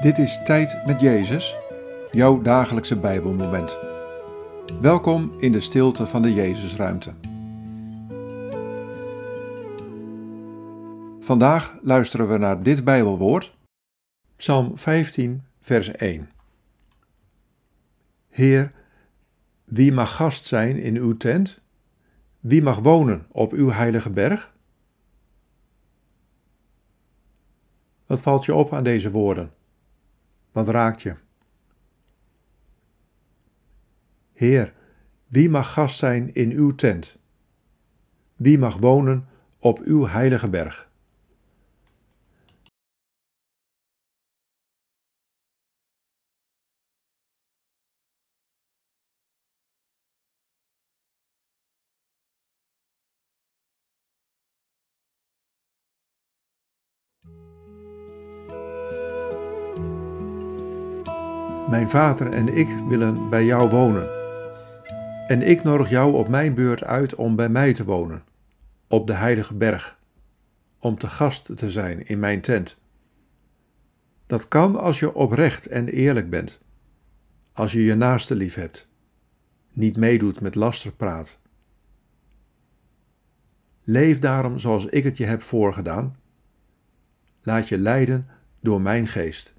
Dit is Tijd met Jezus, jouw dagelijkse Bijbelmoment. Welkom in de stilte van de Jezusruimte. Vandaag luisteren we naar dit Bijbelwoord, Psalm 15, vers 1. Heer, wie mag gast zijn in uw tent? Wie mag wonen op uw heilige berg? Wat valt je op aan deze woorden? Wat raakt je? Heer, wie mag gast zijn in uw tent? Wie mag wonen op uw heilige berg? Mijn vader en ik willen bij jou wonen. En ik nodig jou op mijn beurt uit om bij mij te wonen, op de heilige berg, om te gast te zijn in mijn tent. Dat kan als je oprecht en eerlijk bent, als je je naaste lief hebt, niet meedoet met lasterpraat. Leef daarom zoals ik het je heb voorgedaan. Laat je leiden door mijn geest.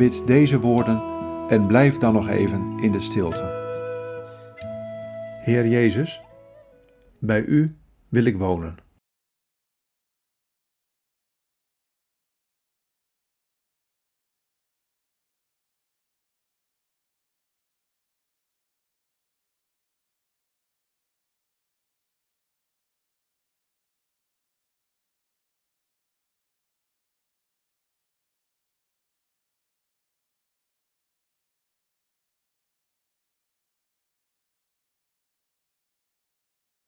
Bid deze woorden en blijf dan nog even in de stilte. Heer Jezus, bij U wil ik wonen.